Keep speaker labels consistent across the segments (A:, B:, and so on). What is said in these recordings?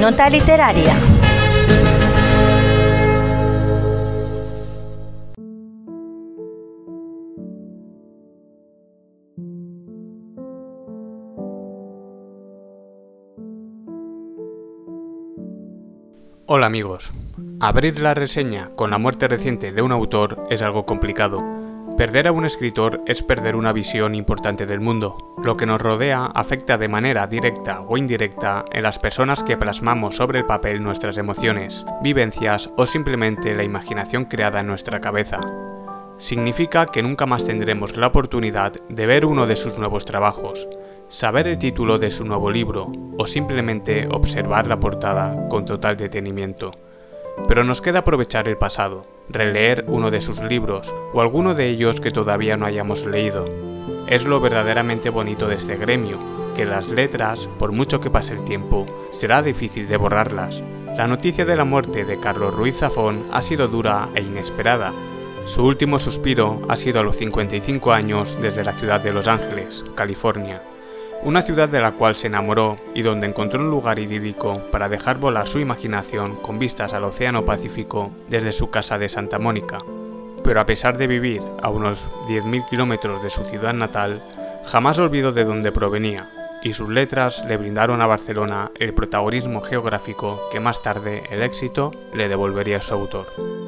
A: Nota literaria.
B: Hola amigos. Abrir la reseña con la muerte reciente de un autor es algo complicado. Perder a un escritor es perder una visión importante del mundo. Lo que nos rodea afecta de manera directa o indirecta en las personas que plasmamos sobre el papel nuestras emociones, vivencias o simplemente la imaginación creada en nuestra cabeza. Significa que nunca más tendremos la oportunidad de ver uno de sus nuevos trabajos, saber el título de su nuevo libro o simplemente observar la portada con total detenimiento. Pero nos queda aprovechar el pasado, releer uno de sus libros o alguno de ellos que todavía no hayamos leído. Es lo verdaderamente bonito de este gremio, que las letras, por mucho que pase el tiempo, será difícil de borrarlas. La noticia de la muerte de Carlos Ruiz Zafón ha sido dura e inesperada. Su último suspiro ha sido a los 55 años desde la ciudad de Los Ángeles, California una ciudad de la cual se enamoró y donde encontró un lugar idílico para dejar volar su imaginación con vistas al Océano Pacífico desde su casa de Santa Mónica. Pero a pesar de vivir a unos 10.000 kilómetros de su ciudad natal, jamás olvidó de dónde provenía, y sus letras le brindaron a Barcelona el protagonismo geográfico que más tarde el éxito le devolvería a su autor.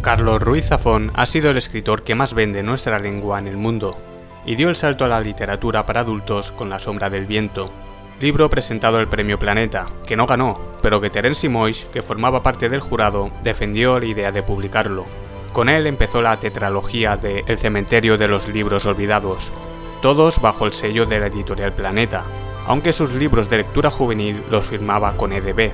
B: Carlos Ruiz Zafón ha sido el escritor que más vende nuestra lengua en el mundo, y dio el salto a la literatura para adultos con La sombra del viento, libro presentado al Premio Planeta, que no ganó, pero que Terence Moix, que formaba parte del jurado, defendió la idea de publicarlo. Con él empezó la tetralogía de El cementerio de los libros olvidados, todos bajo el sello de la editorial Planeta, aunque sus libros de lectura juvenil los firmaba con EDB,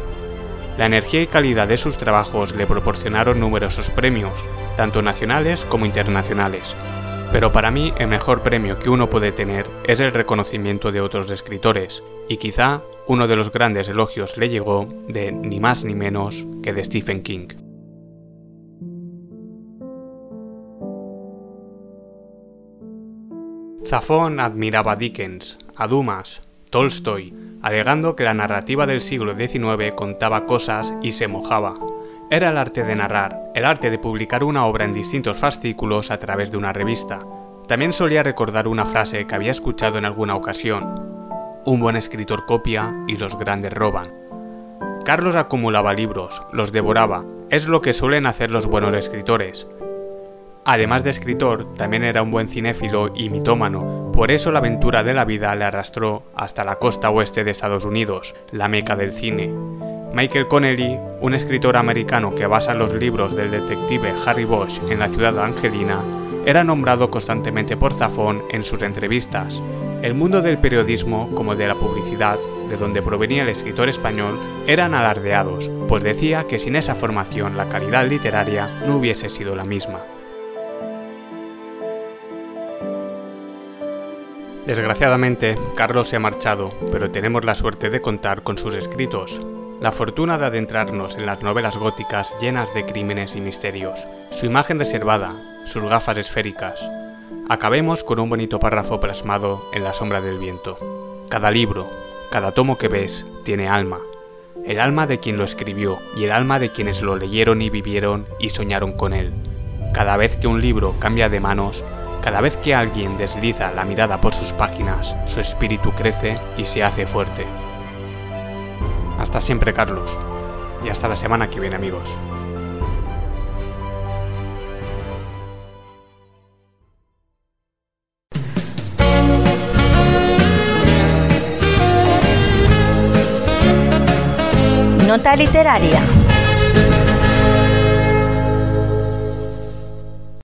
B: la energía y calidad de sus trabajos le proporcionaron numerosos premios, tanto nacionales como internacionales. Pero para mí el mejor premio que uno puede tener es el reconocimiento de otros escritores, y quizá uno de los grandes elogios le llegó de ni más ni menos que de Stephen King. Zafón admiraba a Dickens, a Dumas, Tolstoy, alegando que la narrativa del siglo XIX contaba cosas y se mojaba. Era el arte de narrar, el arte de publicar una obra en distintos fascículos a través de una revista. También solía recordar una frase que había escuchado en alguna ocasión. Un buen escritor copia y los grandes roban. Carlos acumulaba libros, los devoraba, es lo que suelen hacer los buenos escritores, Además de escritor, también era un buen cinéfilo y mitómano, por eso la aventura de la vida le arrastró hasta la costa oeste de Estados Unidos, la meca del cine. Michael Connelly, un escritor americano que basa los libros del detective Harry Bosch en la ciudad angelina, era nombrado constantemente por Zafón en sus entrevistas. El mundo del periodismo, como el de la publicidad, de donde provenía el escritor español, eran alardeados, pues decía que sin esa formación la calidad literaria no hubiese sido la misma. Desgraciadamente, Carlos se ha marchado, pero tenemos la suerte de contar con sus escritos. La fortuna de adentrarnos en las novelas góticas llenas de crímenes y misterios, su imagen reservada, sus gafas esféricas. Acabemos con un bonito párrafo plasmado en la sombra del viento. Cada libro, cada tomo que ves, tiene alma. El alma de quien lo escribió y el alma de quienes lo leyeron y vivieron y soñaron con él. Cada vez que un libro cambia de manos, cada vez que alguien desliza la mirada por sus páginas, su espíritu crece y se hace fuerte. Hasta siempre, Carlos. Y hasta la semana que viene, amigos.
A: Nota literaria.